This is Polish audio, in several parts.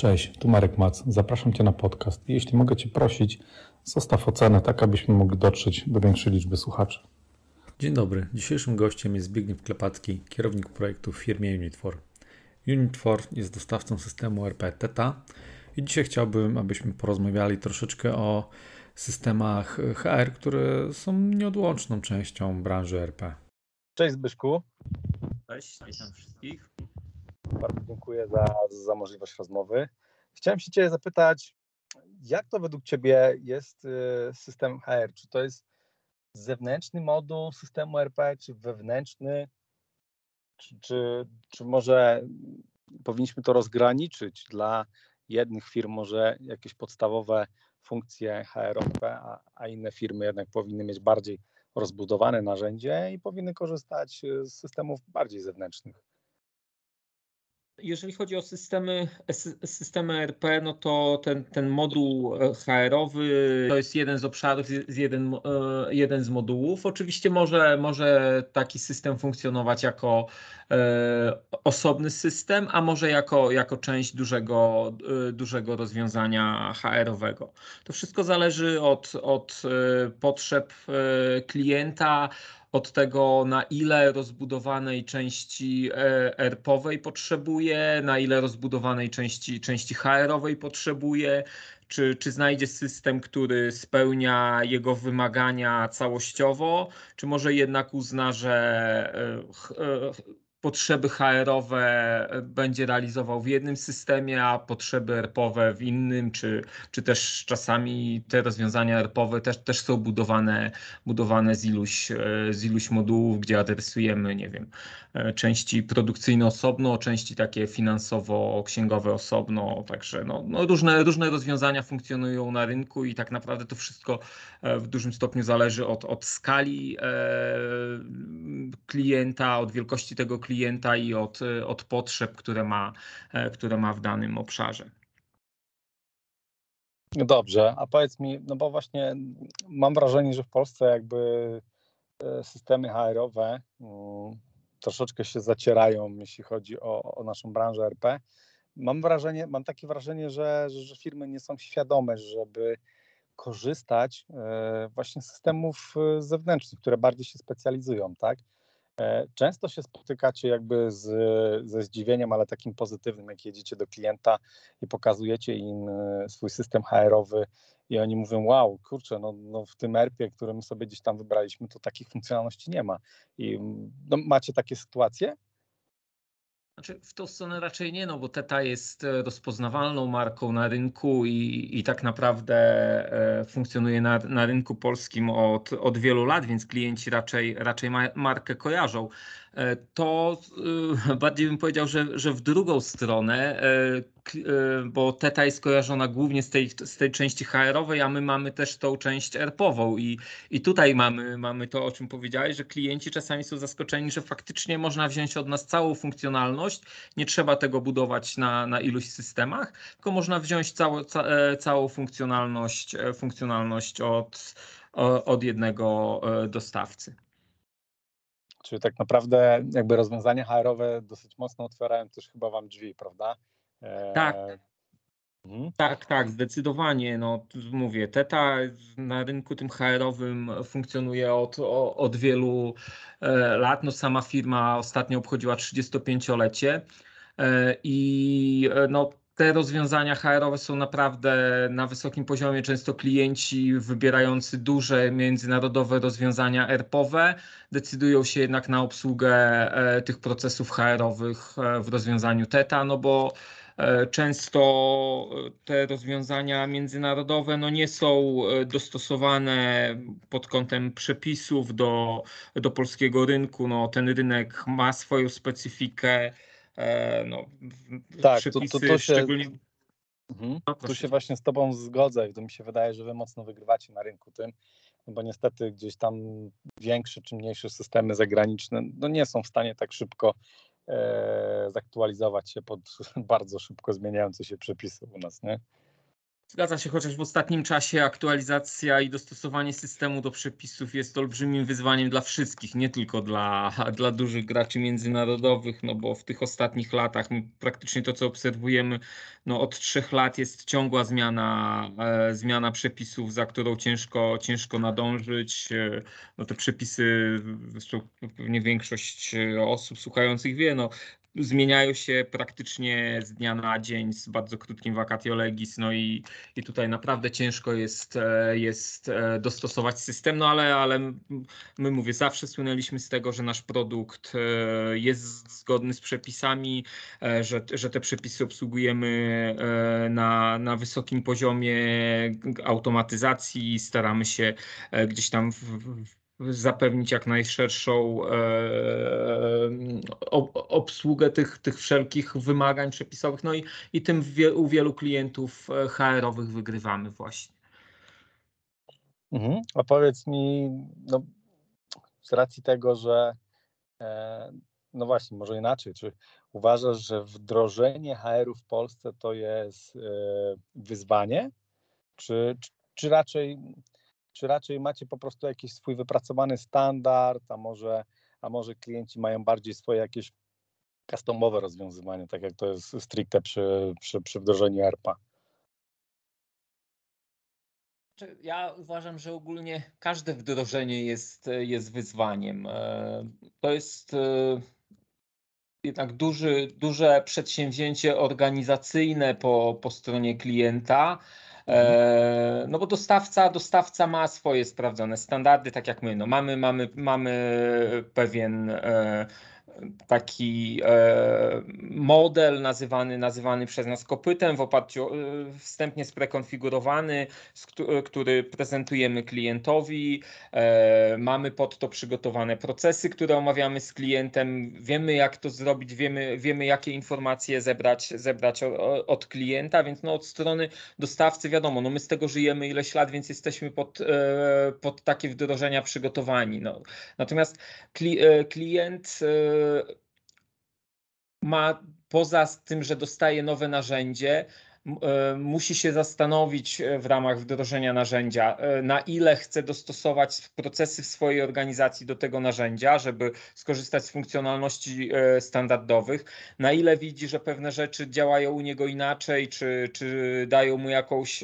Cześć, tu Marek Mac. Zapraszam Cię na podcast. Jeśli mogę Cię prosić, zostaw ocenę, tak abyśmy mogli dotrzeć do większej liczby słuchaczy. Dzień dobry. Dzisiejszym gościem jest Zbigniew Klepacki, kierownik projektu w firmie Unit4. Unit4 jest dostawcą systemu RP Teta i dzisiaj chciałbym, abyśmy porozmawiali troszeczkę o systemach HR, które są nieodłączną częścią branży RP. Cześć Zbyszku. Cześć, witam wszystkich. Bardzo dziękuję za, za możliwość rozmowy. Chciałem się Cię zapytać, jak to według Ciebie jest y, system HR? Czy to jest zewnętrzny moduł systemu RP, czy wewnętrzny? Czy, czy, czy może powinniśmy to rozgraniczyć dla jednych firm, może jakieś podstawowe funkcje HR-owe, a, a inne firmy jednak powinny mieć bardziej rozbudowane narzędzie i powinny korzystać z systemów bardziej zewnętrznych? Jeżeli chodzi o systemy, systemy RP, no to ten, ten moduł e, HR-owy to jest jeden z obszarów, z jeden, e, jeden z modułów. Oczywiście może, może taki system funkcjonować jako e, osobny system, a może jako, jako część dużego, dużego rozwiązania HR-owego. To wszystko zależy od, od potrzeb klienta, od tego, na ile rozbudowanej części ERP-owej potrzebuje, na ile rozbudowanej części, części HR-owej potrzebuje, czy, czy znajdzie system, który spełnia jego wymagania całościowo, czy może jednak uzna, że e, e, potrzeby HR-owe będzie realizował w jednym systemie, a potrzeby ERP-owe w innym, czy, czy też czasami te rozwiązania ERP-owe też, też są budowane, budowane z, iluś, z iluś modułów, gdzie adresujemy, nie wiem, części produkcyjne osobno, części takie finansowo-księgowe osobno, także no, no różne, różne rozwiązania funkcjonują na rynku i tak naprawdę to wszystko e, w dużym stopniu zależy od, od skali e, klienta, od wielkości tego klienta, klienta i od, od potrzeb, które ma, e, które ma w danym obszarze. Dobrze, a powiedz mi, no bo właśnie mam wrażenie, że w Polsce jakby e, systemy HR-owe mm, troszeczkę się zacierają, jeśli chodzi o, o naszą branżę RP. Mam wrażenie, mam takie wrażenie, że, że firmy nie są świadome, żeby korzystać e, właśnie z systemów zewnętrznych, które bardziej się specjalizują, tak? E, często się spotykacie jakby z, ze zdziwieniem, ale takim pozytywnym, jak jedziecie do klienta i pokazujecie im e, swój system HR-owy i oni mówią, wow, kurczę, no, no w tym ERP-ie, który my sobie gdzieś tam wybraliśmy, to takich funkcjonalności nie ma. I no, macie takie sytuacje? Znaczy w tą stronę raczej nie, no bo Teta jest e, rozpoznawalną marką na rynku i, i tak naprawdę e, funkcjonuje na, na rynku polskim od, od wielu lat, więc klienci raczej, raczej markę kojarzą. E, to e, bardziej bym powiedział, że, że w drugą stronę, e, bo Teta jest kojarzona głównie z tej, z tej części HR-owej, a my mamy też tą część ERP-ową i, i tutaj mamy, mamy to, o czym powiedziałeś, że klienci czasami są zaskoczeni, że faktycznie można wziąć od nas całą funkcjonalność, nie trzeba tego budować na, na iluś systemach, tylko można wziąć całą, ca, całą funkcjonalność, funkcjonalność od, od jednego dostawcy. Czyli tak naprawdę jakby rozwiązania HR-owe dosyć mocno otwierają też chyba Wam drzwi, prawda? Tak. Mhm. Tak, tak, zdecydowanie. No, mówię, Teta na rynku tym HR-owym funkcjonuje od, od wielu e, lat. No, sama firma ostatnio obchodziła 35-lecie e, i e, no, te rozwiązania HR-owe są naprawdę na wysokim poziomie. Często klienci wybierający duże międzynarodowe rozwiązania ERP-owe decydują się jednak na obsługę e, tych procesów HR-owych e, w rozwiązaniu TETA, no bo e, często te rozwiązania międzynarodowe no nie są dostosowane pod kątem przepisów do, do polskiego rynku. No, ten rynek ma swoją specyfikę E, no, tak, to, to, to się, szczególnie... Mhm. No, tu się właśnie z Tobą zgodzę i to mi się wydaje, że Wy mocno wygrywacie na rynku tym, no bo niestety gdzieś tam większe czy mniejsze systemy zagraniczne no nie są w stanie tak szybko e, zaktualizować się pod bardzo szybko zmieniające się przepisy u nas, nie? Zgadza się, chociaż w ostatnim czasie aktualizacja i dostosowanie systemu do przepisów jest olbrzymim wyzwaniem dla wszystkich, nie tylko dla, dla dużych graczy międzynarodowych, no bo w tych ostatnich latach praktycznie to, co obserwujemy, no od trzech lat jest ciągła zmiana, e, zmiana przepisów, za którą ciężko, ciężko nadążyć. E, no te przepisy, zresztą pewnie większość osób słuchających wie, no zmieniają się praktycznie z dnia na dzień z bardzo krótkim vacatio legis, no i, i tutaj naprawdę ciężko jest, e, jest e, dostosować system, no ale, ale my mówię, zawsze słynęliśmy z tego, że nasz produkt e, jest zgodny z przepisami, że, że te przepisy obsługujemy na, na wysokim poziomie automatyzacji, staramy się gdzieś tam w, w zapewnić jak najszerszą e, obsługę tych, tych wszelkich wymagań przepisowych. No i, i tym u wielu klientów e, HR-owych wygrywamy właśnie. Mhm. A powiedz mi, no, z racji tego, że e, no właśnie, może inaczej, czy uważasz, że wdrożenie HR-u w Polsce to jest wyzwanie, czy, czy, czy raczej czy raczej macie po prostu jakiś swój wypracowany standard, a może, a może klienci mają bardziej swoje jakieś customowe rozwiązywanie, tak jak to jest stricte przy, przy, przy wdrożeniu ERPA? Ja uważam, że ogólnie każde wdrożenie jest, jest wyzwaniem. E, to jest e, jednak duży, duże przedsięwzięcie organizacyjne po, po stronie klienta. E, no bo dostawca, dostawca ma swoje sprawdzone standardy, tak jak my. No mamy, mamy, mamy pewien e, taki e, model nazywany, nazywany przez nas kopytem w oparciu, e, wstępnie sprekonfigurowany, który prezentujemy klientowi. E, mamy pod to przygotowane procesy, które omawiamy z klientem. Wiemy jak to zrobić, wiemy, wiemy jakie informacje zebrać, zebrać od klienta, więc no od strony dostawcy wiadomo, no my z tego żyjemy ileś lat, więc jesteśmy pod, pod takie wdrożenia przygotowani. No. Natomiast klient ma poza tym, że dostaje nowe narzędzie, musi się zastanowić e, w ramach wdrożenia narzędzia, e, na ile chce dostosować procesy w swojej organizacji do tego narzędzia, żeby skorzystać z funkcjonalności standardowych, na ile widzi, że pewne rzeczy działają u niego inaczej, czy, czy dają mu jakąś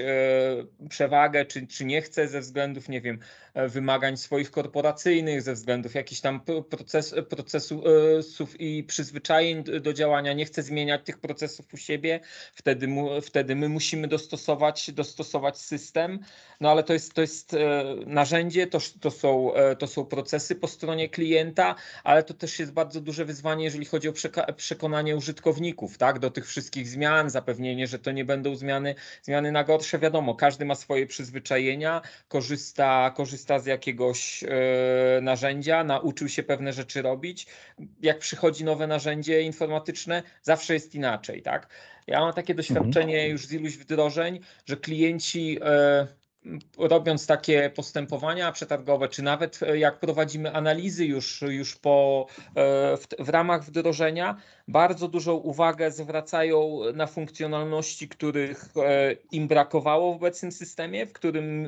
przewagę, czy, czy nie chce ze względów, nie wiem, wymagań swoich korporacyjnych, ze względów jakichś tam proces, procesów i przyzwyczajeń do działania, nie chce zmieniać tych procesów u siebie, wtedy, mu, wtedy my musimy dostosować, dostosować system, no ale to jest, to jest e, narzędzie, to, to, są, e, to są procesy po stronie klienta, ale to też jest bardzo duże wyzwanie, jeżeli chodzi o przekonanie użytkowników, tak, do tych wszystkich zmian, zapewnienie, że to nie będą zmiany, zmiany na gorsze. Wiadomo, każdy ma swoje przyzwyczajenia, korzysta, korzysta z jakiegoś e, narzędzia, nauczył się pewne rzeczy robić. Jak przychodzi nowe narzędzie informatyczne, zawsze jest inaczej, tak. Ja mam takie doświadczenie mhm. już z iluś wdrożeń, że klienci e, robiąc takie postępowania przetargowe, czy nawet e, jak prowadzimy analizy już, już po, e, w, w, ramach wdrożenia, bardzo dużą uwagę zwracają na funkcjonalności, których im brakowało w obecnym systemie, w którym,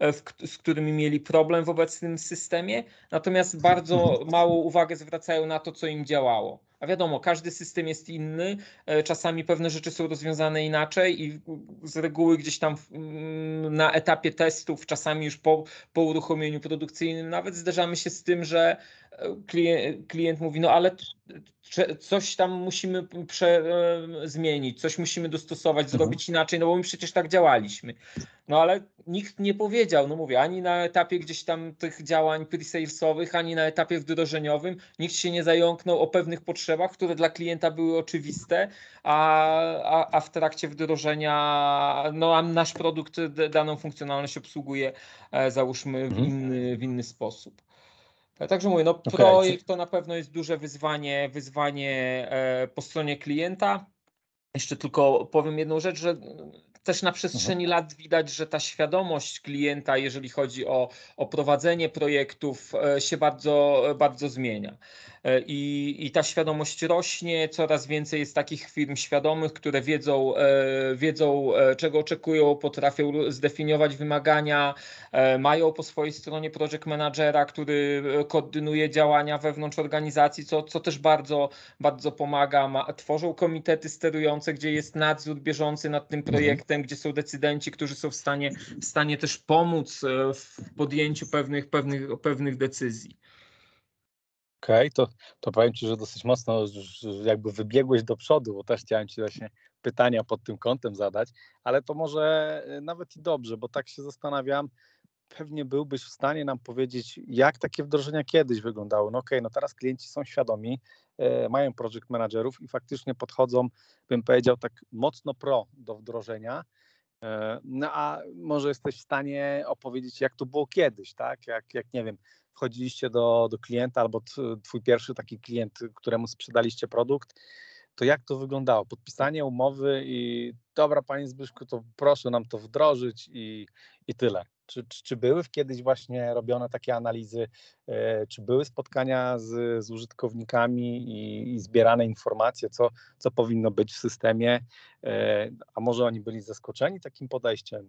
w, z którymi mieli problem w obecnym systemie, natomiast bardzo małą uwagę zwracają na to, co im działało. A wiadomo, każdy system jest inny, e, czasami pewne rzeczy są rozwiązane inaczej i z reguły gdzieś tam na etapie testów, czasami już po, po uruchomieniu produkcyjnym, nawet zderzamy się z tym, że klient, klient mówi, no ale coś tam musimy prze, e, zmienić, coś musimy dostosować, mhm. zrobić inaczej, no bo my przecież tak działaliśmy. No ale nikt nie powiedział, no mówię, ani na etapie gdzieś tam tych działań pre-salesowych, ani na etapie wdrożeniowym, nikt się nie zająknął o pewnych potrzebach, które dla klienta były oczywiste, a, a, a w trakcie wdrożenia, no a nasz produkt daną funkcjonalność obsługuje, e, załóżmy, w mhm. inny, w inny sposób. Także mówię, no okay. projekt to na pewno jest duże wyzwanie, wyzwanie e, po stronie klienta. Jeszcze tylko powiem jedną rzecz, że też na przestrzeni mhm. lat widać, że ta świadomość klienta, jeżeli chodzi o, o prowadzenie projektów, e, się bardzo, bardzo zmienia. E, I, I ta świadomość rośnie, coraz więcej jest takich firm świadomych, które wiedzą, e, wiedzą czego oczekują, potrafią zdefiniować wymagania, mają po swojej stronie project managera, który koordynuje działania wewnątrz organizacji, co, co też bardzo, bardzo pomaga. Ma, tworzą komitety sterujące, gdzie jest nadzór bieżący nad tym mhm. projektem, gdzie są decydenci, którzy są w stanie, w stanie też pomóc e, w podjęciu pewnych, pewnych, pewnych decyzji. Okej, okay, to, to powiem Ci, że dosyć mocno jakby wybiegłeś do przodu, bo też chciałem Ci właśnie pytania pod tym kątem zadać, ale to może e, nawet i dobrze, bo tak się zastanawiam, pewnie byłbyś w stanie nam powiedzieć, jak takie wdrożenia kiedyś wyglądały. No okej, okay, no teraz klienci są świadomi, e, mają project managerów i faktycznie podchodzą, bym powiedział, tak mocno pro do wdrożenia. E, no a może jesteś w stanie opowiedzieć, jak to było kiedyś, tak? Jak, jak nie wiem, wchodziliście do, do klienta albo twój pierwszy taki klient, któremu sprzedaliście produkt, to jak to wyglądało? Podpisanie umowy i dobra, panie Zbyszku, to proszę nam to wdrożyć i, i tyle. Czy, czy, czy, były kiedyś właśnie robione takie analizy, e, czy były spotkania z, z użytkownikami i, i, zbierane informacje, co, co powinno być w systemie, e, a może oni byli zaskoczeni takim podejściem?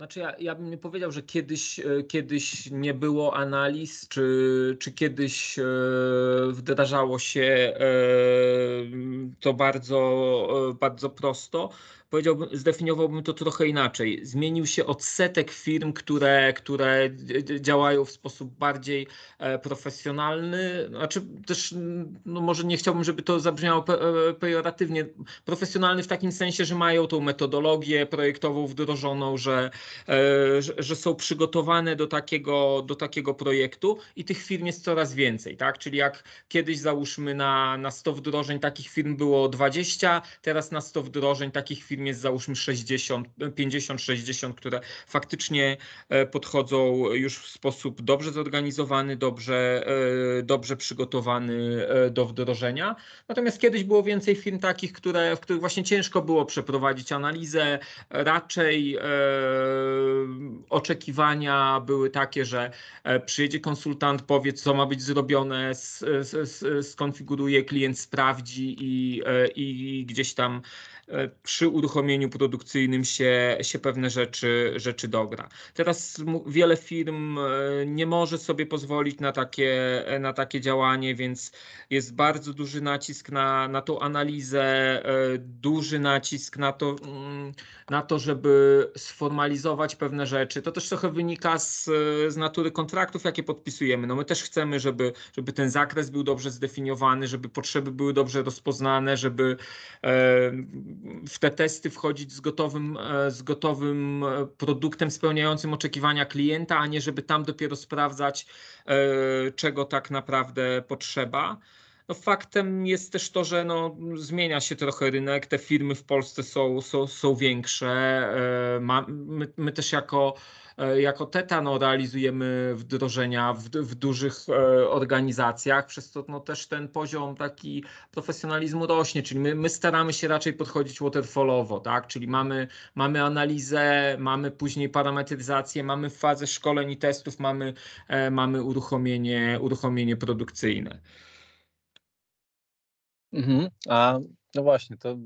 Znaczy ja, ja bym nie powiedział, że kiedyś, e, kiedyś nie było analiz, czy, czy kiedyś wdrażało się to bardzo, bardzo prosto powiedziałbym, zdefiniowałbym to trochę inaczej. Zmienił się odsetek firm, które, które działają w sposób bardziej e, profesjonalny. Znaczy też, no może nie chciałbym, żeby to zabrzmiało e, pejoratywnie. Profesjonalny w takim sensie, że mają tą metodologię projektową wdrożoną, że, e, że, że są przygotowane do takiego, do takiego projektu i tych firm jest coraz więcej, tak? Czyli jak kiedyś załóżmy na, na 100 wdrożeń takich firm było 20, teraz na 100 wdrożeń takich firm firm jest załóżmy 60, 50-60, które faktycznie e, podchodzą już w sposób dobrze zorganizowany, dobrze, e, dobrze przygotowany e, do wdrożenia. Natomiast kiedyś było więcej firm takich, które, w których właśnie ciężko było przeprowadzić analizę. Raczej oczekiwania były takie, że przyjedzie konsultant, powie, co ma być zrobione, skonfiguruje, klient sprawdzi i, i gdzieś tam E, przy uruchomieniu produkcyjnym się, się pewne rzeczy, rzeczy dogra. Teraz wiele firm e, nie może sobie pozwolić na takie, na takie działanie, więc jest bardzo duży nacisk na, na tą analizę, e, duży nacisk na to, mm, na to, żeby sformalizować pewne rzeczy. To też trochę wynika z, z natury kontraktów, jakie podpisujemy. No my też chcemy, żeby, żeby ten zakres był dobrze zdefiniowany, żeby potrzeby były dobrze rozpoznane, żeby w te testy wchodzić z gotowym, e, z gotowym e, produktem spełniającym oczekiwania klienta, a nie żeby tam dopiero sprawdzać, e, czego tak naprawdę potrzeba. No faktem jest też to, że no, zmienia się trochę rynek, te firmy w Polsce są, są, są większe. My, my też jako jako TETA no, realizujemy wdrożenia w, w dużych e, organizacjach, przez to no, też ten poziom taki profesjonalizmu rośnie, czyli my, my staramy się raczej podchodzić waterfallowo, tak? czyli mamy, mamy analizę, mamy później parametryzację, mamy fazę szkoleń i testów, mamy, e, mamy uruchomienie, uruchomienie produkcyjne. Mhm. A no właśnie, to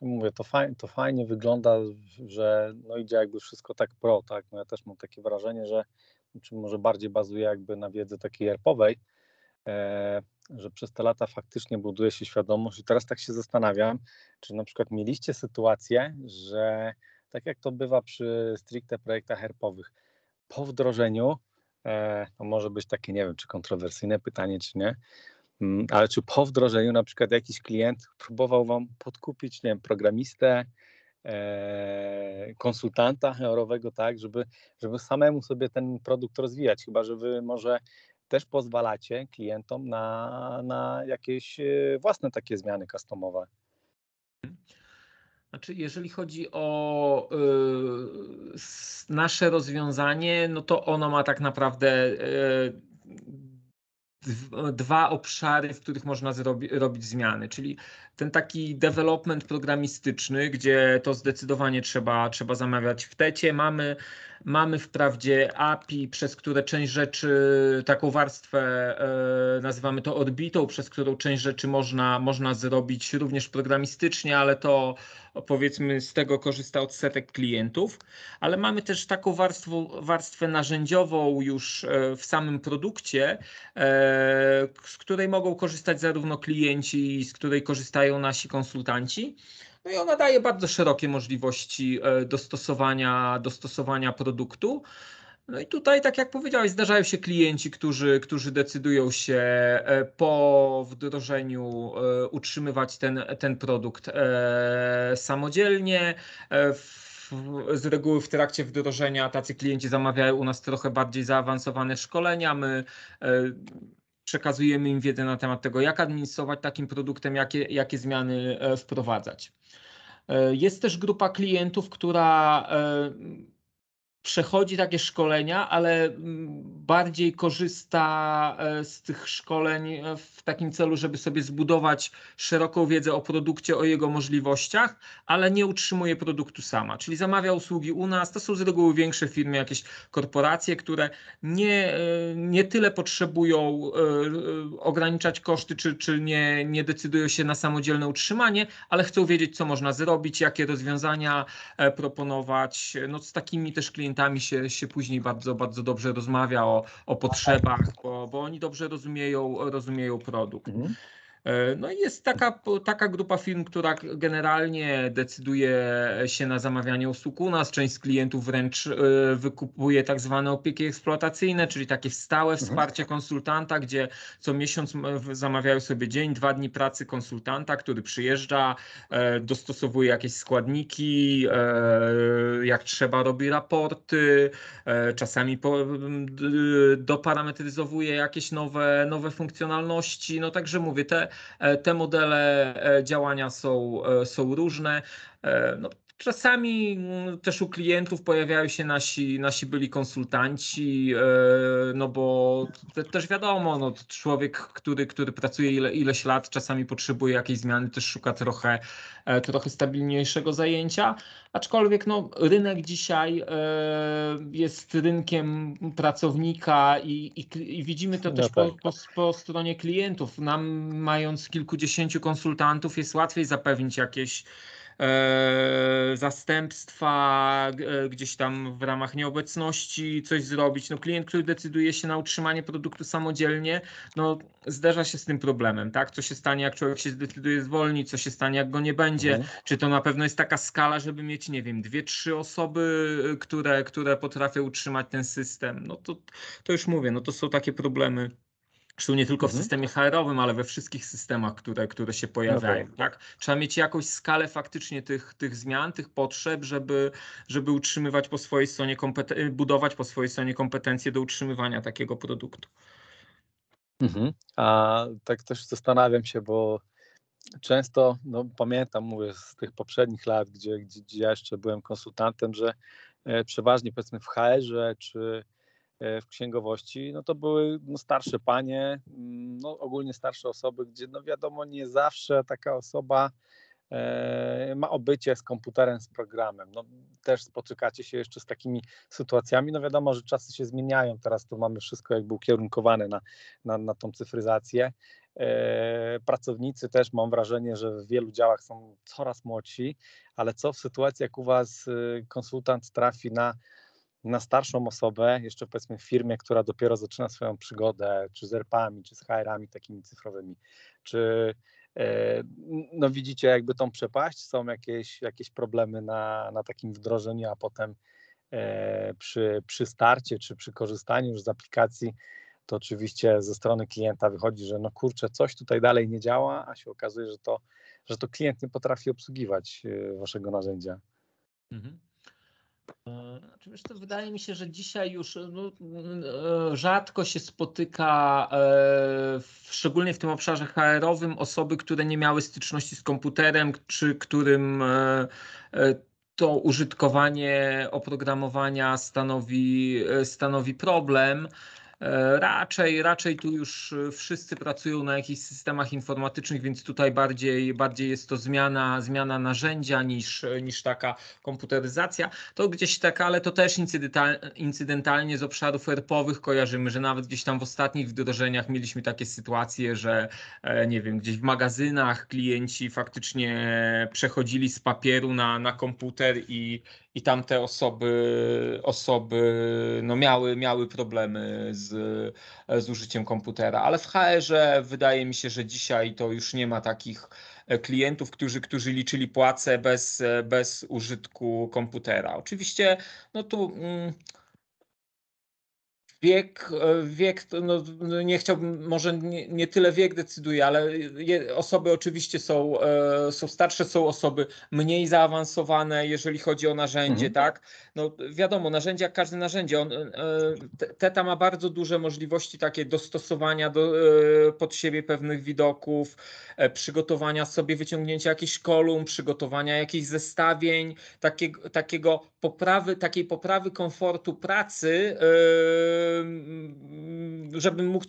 mówię, to fajnie, to fajnie wygląda, że no idzie jakby wszystko tak pro, tak? No ja też mam takie wrażenie, że czy może bardziej bazuje jakby na wiedzy takiej erpowej, e, że przez te lata faktycznie buduje się świadomość i teraz tak się zastanawiam, czy na przykład mieliście sytuację, że tak jak to bywa przy stricte projektach erpowych, po wdrożeniu, e, to może być takie, nie wiem, czy kontrowersyjne pytanie, czy nie, ale czy po wdrożeniu na przykład jakiś klient próbował Wam podkupić, nie wiem, programistę, e, konsultanta HR-owego, tak, żeby, żeby samemu sobie ten produkt rozwijać, chyba że Wy może też pozwalacie klientom na, na jakieś e, własne takie zmiany customowe. Znaczy, jeżeli chodzi o y, nasze rozwiązanie, no to ono ma tak naprawdę y, dwa obszary, w których można zrobi, robić zmiany, czyli ten taki development programistyczny, gdzie to zdecydowanie trzeba, trzeba zamawiać w tecie. Mamy, mamy wprawdzie API, przez które część rzeczy, taką warstwę e, nazywamy to odbitą, przez którą część rzeczy można, można zrobić również programistycznie, ale to powiedzmy z tego korzysta odsetek klientów, ale mamy też taką warstwę, warstwę narzędziową już e, w samym produkcie, e, z której mogą korzystać zarówno klienci, z której korzystają nasi konsultanci. No i ona daje bardzo szerokie możliwości e, dostosowania, dostosowania produktu. No i tutaj, tak jak powiedziałeś, zdarzają się klienci, którzy, którzy decydują się e, po wdrożeniu e, utrzymywać ten, ten produkt samodzielnie. Z reguły w trakcie wdrożenia tacy klienci zamawiają u nas trochę bardziej zaawansowane szkolenia. My przekazujemy im wiedzę na temat tego, jak administrować takim produktem, jakie, jakie zmiany wprowadzać. Jest też grupa klientów, która przechodzi takie szkolenia, ale mm, bardziej korzysta e, z tych szkoleń e, w takim celu, żeby sobie zbudować szeroką wiedzę o produkcie, o jego możliwościach, ale nie utrzymuje produktu sama. Czyli zamawia usługi u nas. To są z reguły większe firmy, jakieś korporacje, które nie, e, nie tyle potrzebują ograniczać koszty, czy, czy nie, nie decydują się na samodzielne utrzymanie, ale chcą wiedzieć, co można zrobić, jakie rozwiązania proponować. No, z takimi też klientami klientami się, się później bardzo, bardzo dobrze rozmawia o, o potrzebach, bo, bo oni dobrze rozumieją, rozumieją produkt. Mhm. E, no i jest taka, taka grupa firm, która generalnie decyduje się na zamawianie usług u nas. Część z klientów wręcz e, wykupuje tak zwane opieki eksploatacyjne, czyli takie stałe mhm. wsparcie konsultanta, gdzie co miesiąc zamawiają sobie dzień, dwa dni pracy konsultanta, który przyjeżdża, e, dostosowuje jakieś składniki, jak trzeba robi raporty, czasami doparametryzowuje jakieś nowe, nowe funkcjonalności. No także mówię, te, te modele e, działania są, e, są różne. No, Czasami mm, też u klientów pojawiają się nasi, nasi byli konsultanci, no bo też wiadomo, no człowiek, który, który pracuje ile, ileś lat, czasami potrzebuje jakiejś zmiany, też szuka trochę, trochę stabilniejszego zajęcia. Aczkolwiek no, rynek dzisiaj jest rynkiem pracownika i, i, i widzimy to no też tak. po, po, po, stronie klientów. Nam, mając kilkudziesięciu konsultantów, jest łatwiej zapewnić jakieś E, zastępstwa, e, gdzieś tam w ramach nieobecności coś zrobić. No klient, który decyduje się na utrzymanie produktu samodzielnie, no zderza się z tym problemem, tak? Co się stanie, jak człowiek się zdecyduje zwolnić, co się stanie, jak go nie będzie, mhm. czy to na pewno jest taka skala, żeby mieć, nie wiem, dwie, trzy osoby, które, które potrafią utrzymać ten system. No to, to już mówię, no to są takie problemy Zresztą nie tylko w mhm. systemie HR-owym, ale we wszystkich systemach, które, które się pojawiają. Okay. Tak? Trzeba mieć jakąś skalę faktycznie tych, tych zmian, tych potrzeb, żeby, żeby utrzymywać po swojej stronie kompeten- budować po swojej stronie kompetencje do utrzymywania takiego produktu. Mhm. A tak też zastanawiam się, bo często, no pamiętam, mówię z tych poprzednich lat, gdzie, gdzie, gdzie ja jeszcze byłem konsultantem, że e, przeważnie powiedzmy w HR-ze czy w księgowości, no to były no, starsze panie, mm, no, ogólnie starsze osoby, gdzie no wiadomo, nie zawsze taka osoba e, ma obycie z komputerem, z programem. No, też spotykacie się jeszcze z takimi sytuacjami. No wiadomo, że czasy się zmieniają. Teraz to mamy wszystko jakby ukierunkowane na, na, na tą cyfryzację. E, pracownicy też mam wrażenie, że w wielu działach są coraz młodsi, ale co w sytuacji, jak u Was y, konsultant trafi na na starszą osobę, jeszcze powiedzmy w firmie, która dopiero zaczyna swoją przygodę, czy z ERP-ami, czy z HR-ami takimi cyfrowymi, czy e, no widzicie jakby tą przepaść, są jakieś, jakieś problemy na, na takim wdrożeniu, a potem e, przy, przy starcie, czy przy korzystaniu już z aplikacji, to oczywiście ze strony klienta wychodzi, że no kurczę, coś tutaj dalej nie działa, a się okazuje, że to, że to klient nie potrafi obsługiwać e, waszego narzędzia. Mhm. E, znaczy, to wydaje mi się, że dzisiaj już no, e, rzadko się spotyka, e, szczególnie w tym obszarze HR-owym, osoby, które nie miały styczności z komputerem, czy którym to użytkowanie oprogramowania stanowi, stanowi problem. Raczej, raczej tu już wszyscy pracują na jakichś systemach informatycznych, więc tutaj bardziej, bardziej jest to zmiana, zmiana narzędzia niż, niż taka komputeryzacja. To gdzieś tak, ale to też incydentalnie z obszarów ERP-owych kojarzymy, że nawet gdzieś tam w ostatnich wdrożeniach mieliśmy takie sytuacje, że nie wiem, gdzieś w magazynach klienci faktycznie przechodzili z papieru na, na komputer i, i tamte osoby, osoby no miały, miały problemy z, z użyciem komputera. Ale w HR-ze wydaje mi się, że dzisiaj to już nie ma takich klientów, którzy, którzy liczyli płace bez, bez użytku komputera. Oczywiście, no tu. Mm, Wiek, e, wiek no, no, nie chciałbym, może nie, nie, tyle wiek decyduje, ale je, osoby oczywiście są, e, są starsze, są osoby mniej zaawansowane, jeżeli chodzi o narzędzie, mhm. tak? No wiadomo, narzędzie jak każde narzędzie, on, e, Teta ma bardzo duże możliwości takie dostosowania do, pod siebie pewnych widoków, przygotowania sobie, wyciągnięcia jakichś kolumn, przygotowania jakichś zestawień, takiego, takiego poprawy, takiej poprawy komfortu pracy, żebym mógł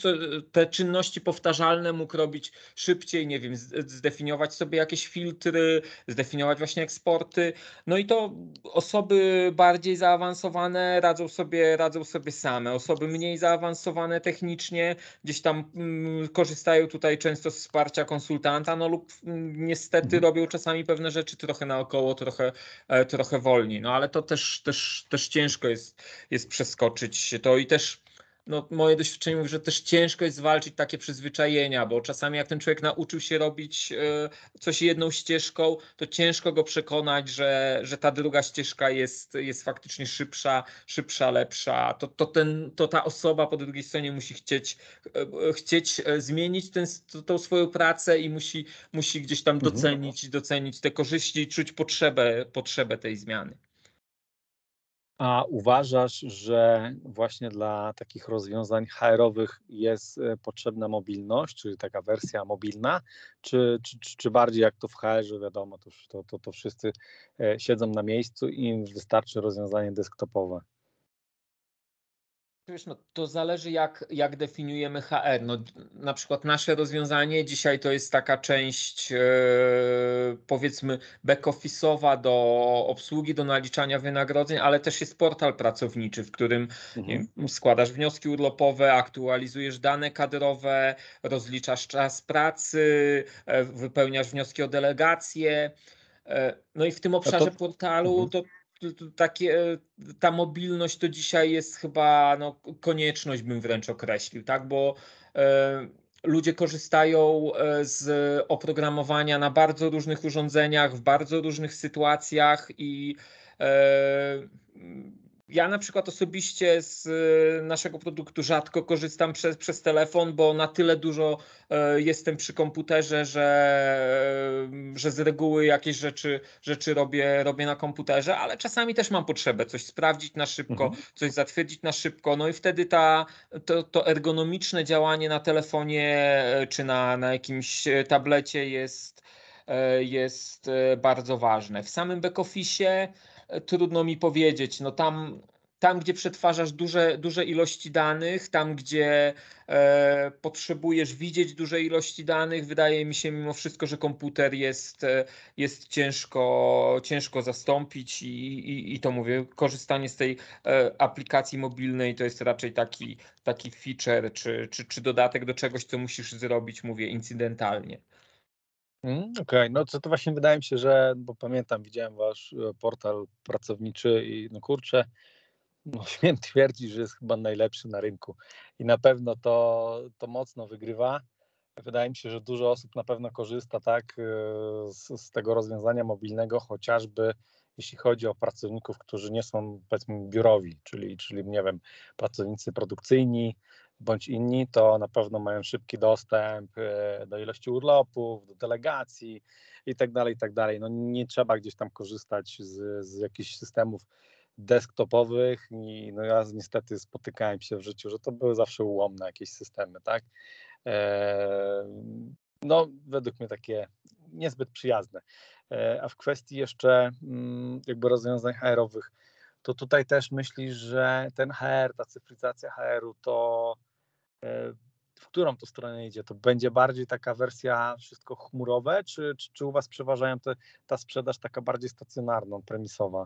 te czynności powtarzalne mógł robić szybciej, nie wiem, zdefiniować sobie jakieś filtry, zdefiniować właśnie eksporty. No i to osoby bardziej zaawansowane radzą sobie, radzą sobie same. Osoby mniej zaawansowane technicznie gdzieś tam mm, korzystają tutaj często z wsparcia konsultanta, no lub mm, niestety mhm. robią czasami pewne rzeczy trochę naokoło, trochę, e, trochę wolniej. No ale to też, też, też ciężko jest, jest przeskoczyć to i też no, moje doświadczenie mówi, że też ciężko jest zwalczyć takie przyzwyczajenia, bo czasami jak ten człowiek nauczył się robić e, coś jedną ścieżką, to ciężko go przekonać, że, że ta druga ścieżka jest, jest faktycznie szybsza, szybsza, lepsza. To, to, ten, to ta osoba po drugiej stronie musi chcieć, e, chcieć e, zmienić ten, tą swoją pracę i musi, musi gdzieś tam mhm. docenić, docenić te korzyści, czuć potrzebę, potrzebę tej zmiany. A uważasz, że właśnie dla takich rozwiązań HR-owych jest e, potrzebna mobilność, czyli taka wersja mobilna, czy, czy, czy bardziej jak to w HR-ze, wiadomo, to, to, to, wszyscy e, siedzą na miejscu i im wystarczy rozwiązanie desktopowe? Wiesz, no, to zależy jak, jak definiujemy HR. No, na przykład nasze rozwiązanie dzisiaj to jest taka część e, powiedzmy back-office'owa do obsługi, do naliczania wynagrodzeń, ale też jest portal pracowniczy, w którym mhm. wiem, składasz wnioski urlopowe, aktualizujesz dane kadrowe, rozliczasz czas pracy, e, wypełniasz wnioski o delegacje. E, no i w tym obszarze to... portalu mhm. to takie, e, ta mobilność to dzisiaj jest chyba no, konieczność, bym wręcz określił, tak? Bo e, ludzie korzystają e, z oprogramowania na bardzo różnych urządzeniach, w bardzo różnych sytuacjach i ja na przykład osobiście z e, naszego produktu rzadko korzystam przez, przez telefon, bo na tyle dużo e, jestem przy komputerze, że, e, że z reguły jakieś rzeczy, rzeczy robię, robię na komputerze, ale czasami też mam potrzebę coś sprawdzić na szybko, mhm. coś zatwierdzić na szybko. No i wtedy ta, to, to ergonomiczne działanie na telefonie czy na, na jakimś tablecie jest, jest bardzo ważne. W samym back-office trudno mi powiedzieć. No tam, tam gdzie przetwarzasz duże, duże ilości danych, tam gdzie e, potrzebujesz widzieć duże ilości danych, wydaje mi się mimo wszystko, że komputer jest, e, jest ciężko, ciężko zastąpić i, i, i to mówię, korzystanie z tej e, aplikacji mobilnej to jest raczej taki, taki feature czy, czy, czy dodatek do czegoś, co musisz zrobić, mówię, incydentalnie. Mm, okej, okay. no to, to właśnie wydaje mi się, że, bo pamiętam, widziałem wasz e, portal pracowniczy i no kurczę, no śmiem twierdzić, że jest chyba najlepszy na rynku i na pewno to, to mocno wygrywa. Wydaje mi się, że dużo osób na pewno korzysta tak e, z, z tego rozwiązania mobilnego, chociażby jeśli chodzi o pracowników, którzy nie są powiedzmy biurowi, czyli, czyli nie wiem, pracownicy produkcyjni, bądź inni, to na pewno mają szybki dostęp e, do ilości urlopów, do delegacji i tak dalej, i tak dalej. No nie trzeba gdzieś tam korzystać z, z jakichś systemów desktopowych i no ja niestety spotykałem się w życiu, że to były zawsze ułomne jakieś systemy, tak? E, no według mnie takie niezbyt przyjazne. E, a w kwestii jeszcze mm, jakby rozwiązań HR-owych, to tutaj też myślisz, że ten HR, ta cyfryzacja HR-u, to w którą to stronę idzie? To będzie bardziej taka wersja wszystko chmurowe, czy, czy, czy u Was przeważają te, ta sprzedaż taka bardziej stacjonarna, premisowa?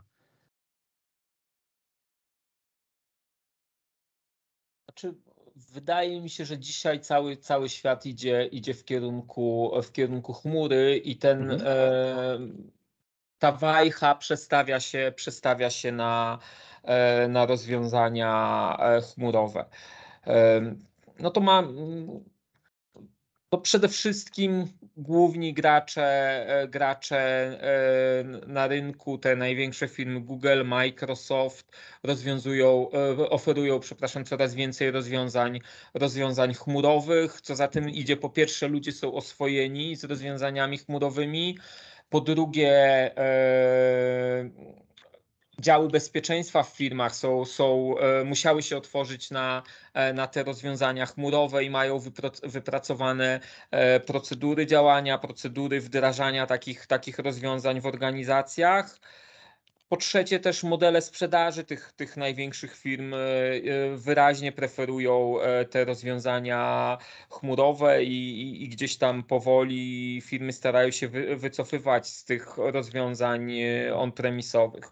Znaczy, wydaje mi się, że dzisiaj cały, cały świat idzie, idzie w, kierunku, w kierunku chmury i ten, mhm. e, ta wajcha przestawia się, przestawia się na, e, na rozwiązania e, chmurowe. E, no to ma to przede wszystkim główni gracze, e, gracze e, na rynku, te największe firmy Google, Microsoft rozwiązują, e, oferują, przepraszam, coraz więcej rozwiązań, rozwiązań chmurowych. Co za tym idzie, po pierwsze, ludzie są oswojeni z rozwiązaniami chmurowymi. Po drugie, działy bezpieczeństwa w firmach są, są, e, musiały się otworzyć na, e, na te rozwiązania chmurowe i mają wypracowane e, procedury działania, procedury wdrażania takich, takich rozwiązań w organizacjach. Po trzecie, też modele sprzedaży tych, tych największych firm wyraźnie preferują te rozwiązania chmurowe i, i, i gdzieś tam powoli firmy starają się wy, wycofywać z tych rozwiązań on-premisowych.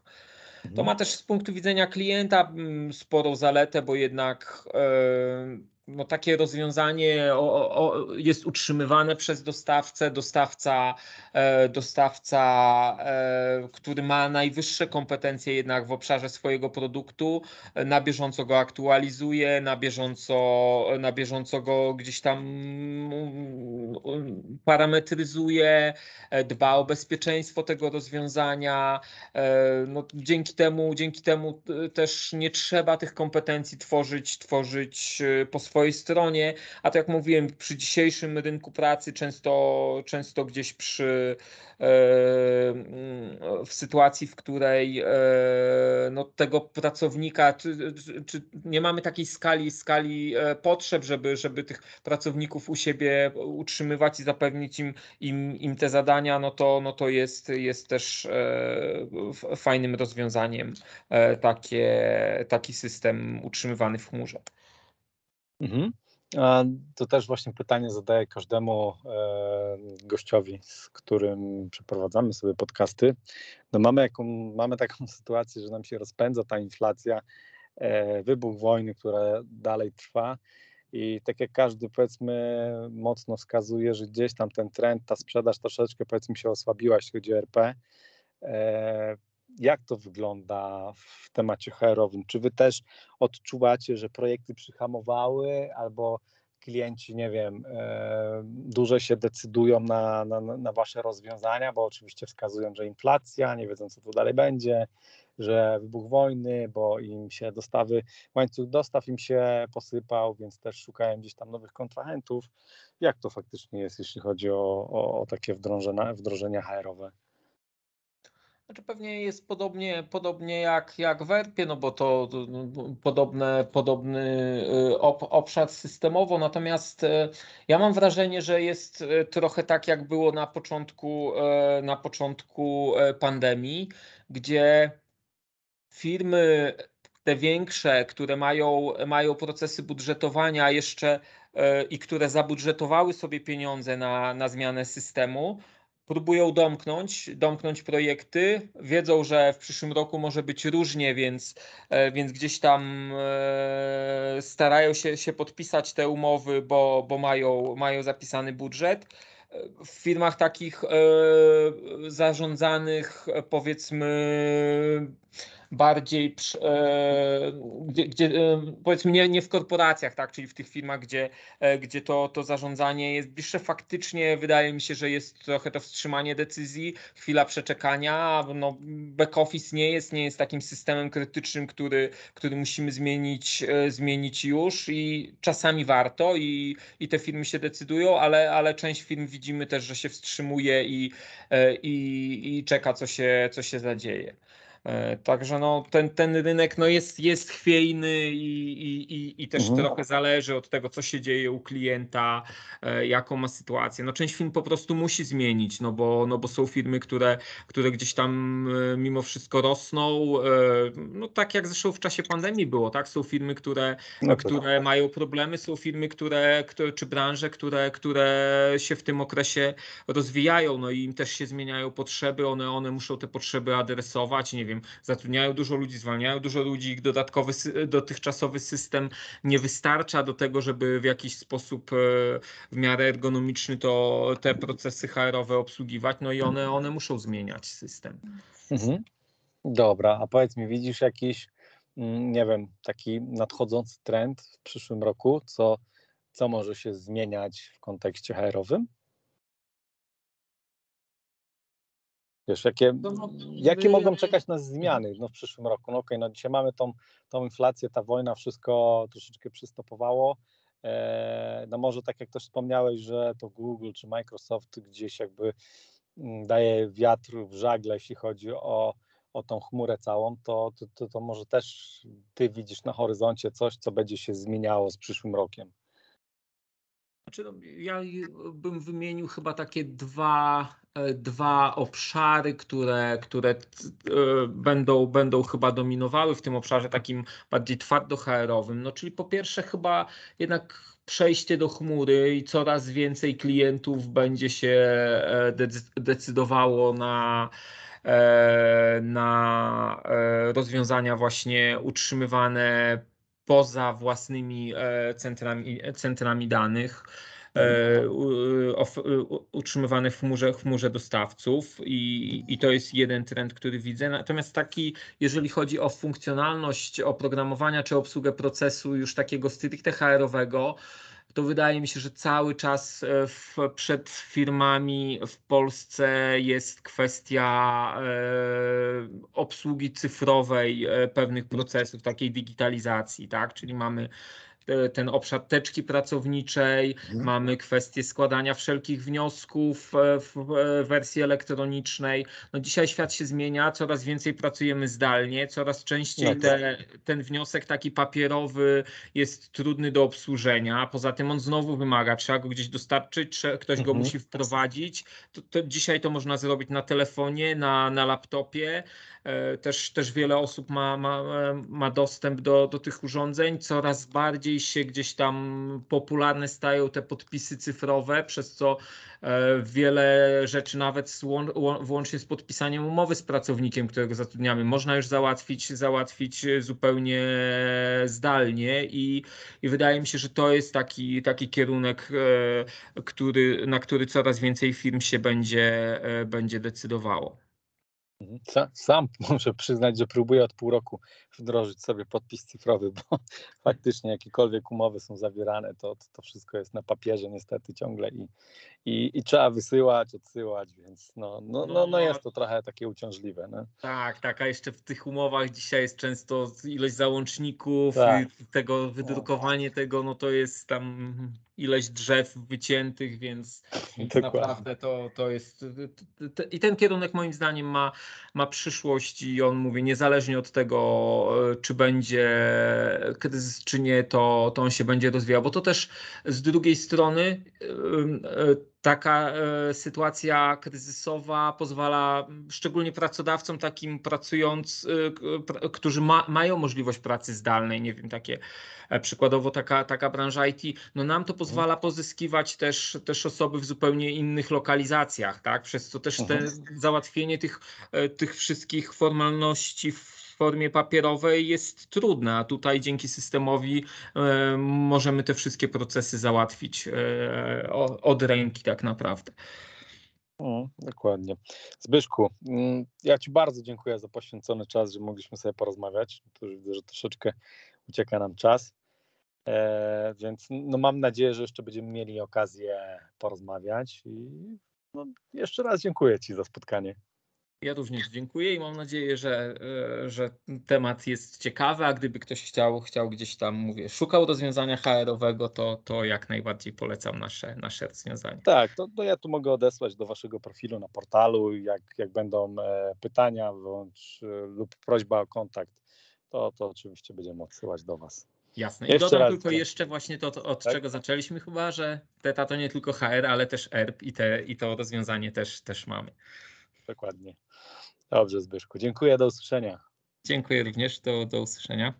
To ma też z punktu widzenia klienta mm, sporą zaletę, bo jednak e, no, takie rozwiązanie o, o, jest utrzymywane przez dostawcę, dostawca, e, dostawca, e, który ma najwyższe kompetencje jednak w obszarze swojego produktu, na bieżąco go aktualizuje, na bieżąco, na bieżąco go gdzieś tam mm, parametryzuje, e, dba o bezpieczeństwo tego rozwiązania. No, dzięki temu, dzięki temu też nie trzeba tych kompetencji tworzyć, tworzyć po swojemu swojej stronie, a tak jak mówiłem, przy dzisiejszym rynku pracy często, często gdzieś przy e, w sytuacji, w której e, no, tego pracownika, czy, czy, nie mamy takiej skali, skali e, potrzeb, żeby, żeby tych pracowników u siebie utrzymywać i zapewnić im, im, im te zadania, no to, no to jest, jest też fajnym rozwiązaniem takie, taki system utrzymywany w chmurze. Mhm. To też właśnie pytanie zadaję każdemu e, gościowi, z którym przeprowadzamy sobie podcasty. No mamy, jaką, mamy taką sytuację, że nam się rozpędza ta inflacja, e, wybuch wojny, która dalej trwa. I tak jak każdy powiedzmy mocno wskazuje, że gdzieś tam ten trend, ta sprzedaż troszeczkę powiedzmy się osłabiła, jeśli chodzi o RP. Jak to wygląda w temacie HR-owym? Czy wy też odczuwacie, że projekty przyhamowały albo klienci, nie wiem, e, dłużej się decydują na, na, na wasze rozwiązania, bo oczywiście wskazują, że inflacja, nie wiedzą co tu dalej będzie, że wybuch wojny, bo im się dostawy, łańcuch dostaw im się posypał, więc też szukają gdzieś tam nowych kontrahentów. Jak to faktycznie jest, jeśli chodzi o, o, o takie wdrożenia, wdrożenia HR-owe? Znaczy pewnie jest podobnie, podobnie jak, jak w ERP-ie, no bo to, no, podobne, podobny y, obszar systemowo, natomiast y, ja mam wrażenie, że jest y, trochę tak, jak było na początku, na początku pandemii, gdzie firmy te większe, które mają, mają procesy budżetowania jeszcze i które zabudżetowały sobie pieniądze na, na zmianę systemu, próbują domknąć, domknąć projekty, wiedzą, że w przyszłym roku może być różnie, więc, e, więc gdzieś tam e, starają się, się podpisać te umowy, bo, bo mają, mają zapisany budżet. W firmach takich e, zarządzanych, powiedzmy, bardziej, e, gdzie, gdzie e, powiedzmy nie, nie w korporacjach, tak, czyli w tych firmach, gdzie, e, gdzie to, to zarządzanie jest bliższe, faktycznie wydaje mi się, że jest trochę to wstrzymanie decyzji, chwila przeczekania, no back office nie jest, nie jest takim systemem krytycznym, który, który musimy zmienić, zmienić już i czasami warto i, i te firmy się decydują, ale, ale część firm widzimy też, że się wstrzymuje i, i, i czeka, co się, co się zadzieje. E, także no, ten, ten rynek no jest, jest chwiejny i, i, i, i też mhm. trochę zależy od tego, co się dzieje u klienta, e, jaką ma sytuację. No, część firm po prostu musi zmienić, no bo, no bo są firmy, które, które gdzieś tam e, mimo wszystko rosną. No tak jak zresztą w czasie pandemii było, tak? Są firmy, które, no które mają problemy, są firmy, które, które, czy branże, które, które się w tym okresie rozwijają, no i im też się zmieniają potrzeby, one, one muszą te potrzeby adresować, nie wiem, zatrudniają dużo ludzi, zwalniają dużo ludzi, ich dodatkowy, dotychczasowy system nie wystarcza do tego, żeby w jakiś sposób e, w miarę ergonomiczny to te procesy HR-owe obsługiwać, no i one, one muszą zmieniać system. Mhm. Dobra, a powiedz mi, widzisz jakiś, mm, nie wiem, taki nadchodzący trend w przyszłym roku, co, co może się zmieniać w kontekście HR-owym? Wiesz, jakie, jakie mogą czekać nas zmiany no, w przyszłym roku? No okay, no dzisiaj mamy tą, tą inflację, ta wojna, wszystko troszeczkę przystopowało. E, no może tak jak też wspomniałeś, że to Google czy Microsoft gdzieś jakby mm, daje wiatr w żagle, jeśli chodzi o, o tą chmurę całą, to, to, to, może też ty widzisz na horyzoncie coś, co będzie się zmieniało z przyszłym rokiem. Znaczy, no, ja bym wymienił chyba takie dwa, dwa obszary, które, które e, będą, będą chyba dominowały w tym obszarze takim bardziej twardo HR-owym. No, czyli po pierwsze chyba jednak przejście do chmury i coraz więcej klientów będzie się e, decydowało na na rozwiązania właśnie utrzymywane poza własnymi e, centrami, centrami danych e, utrzymywane w chmurze, w chmurze dostawców i, i to jest jeden trend, który widzę. Natomiast taki, jeżeli chodzi o funkcjonalność oprogramowania czy obsługę procesu już takiego stricte HR-owego, to wydaje mi się, że cały czas e, w, przed firmami w Polsce jest kwestia e, obsługi cyfrowej e, pewnych procesów, takiej digitalizacji, tak? Czyli mamy E, ten obszar teczki pracowniczej, mhm. mamy kwestię składania wszelkich wniosków e, w wersji elektronicznej. No dzisiaj świat się zmienia, coraz więcej pracujemy zdalnie, coraz częściej no te, ten wniosek taki papierowy jest trudny do obsłużenia. Poza tym on znowu wymaga, trzeba go gdzieś dostarczyć, ktoś go mhm. musi wprowadzić. To, to dzisiaj to można zrobić na telefonie, na, na laptopie. E, też, też wiele osób ma, ma, ma dostęp do, do tych urządzeń. Coraz bardziej się gdzieś tam popularne stają te podpisy cyfrowe, przez co e, wiele rzeczy, nawet włącznie z podpisaniem umowy z pracownikiem, którego zatrudniamy, można już załatwić, załatwić zupełnie zdalnie i, i wydaje mi się, że to jest taki, taki kierunek, e, który, na który coraz więcej firm się będzie, będzie decydowało. Mhm. Sam, muszę przyznać, że próbuję od pół roku wdrożyć sobie podpis cyfrowy, bo faktycznie jakiekolwiek umowy są zawierane, to, to wszystko jest na papierze niestety ciągle i, i, i trzeba wysyłać, odsyłać, więc no, no, no, no, no jest to trochę takie uciążliwe. No. Tak, tak, a jeszcze w tych umowach dzisiaj jest często ilość załączników, tak. tego wydrukowanie tego, no to jest tam ileś drzew wyciętych, więc naprawdę to, to jest. I ten kierunek moim zdaniem ma, ma przyszłość i on mówi, niezależnie od tego, e, czy będzie kryzys, czy nie, to, to on się będzie rozwijał. Bo to też z drugiej strony taka e, sytuacja kryzysowa pozwala szczególnie pracodawcom takim pracując, e, którzy ma, mają możliwość pracy zdalnej, nie wiem, takie e, przykładowo taka, taka branża IT, no nam to pozwala pozyskiwać też, też osoby w zupełnie innych lokalizacjach, tak? Przez co też te mhm. załatwienie tych, tych wszystkich formalności w formie papierowej jest trudne, a tutaj dzięki systemowi e, możemy te wszystkie procesy załatwić e, od ręki tak naprawdę. O, dokładnie. Zbyszku, mm, ja Ci bardzo dziękuję za poświęcony czas, że mogliśmy sobie porozmawiać. To już widzę, że troszeczkę ucieka nam czas. E, więc no mam nadzieję, że jeszcze będziemy mieli okazję porozmawiać. I no, jeszcze raz dziękuję Ci za spotkanie. Ja również dziękuję i mam nadzieję, że, e, że temat jest ciekawy, a gdyby ktoś chciał, chciał gdzieś tam, mówię, szukał rozwiązania HR-owego, to, to jak najbardziej polecam nasze, nasze rozwiązanie. Tak, to, to ja tu mogę odesłać do waszego profilu na portalu, jak, jak będą e, pytania bądź e, lub prośba o kontakt, to, to oczywiście będziemy odsyłać do was. Jasne. I Jeszcze dodam tylko to- jeszcze właśnie to, to od Tak? czego zaczęliśmy chyba, że TETA to nie tylko HR, ale też ERP i, te, i to rozwiązanie też, też mamy. Dokładnie. Dobrze, Zbyszku. Dziękuję, do usłyszenia. Dziękuję również, do, do usłyszenia.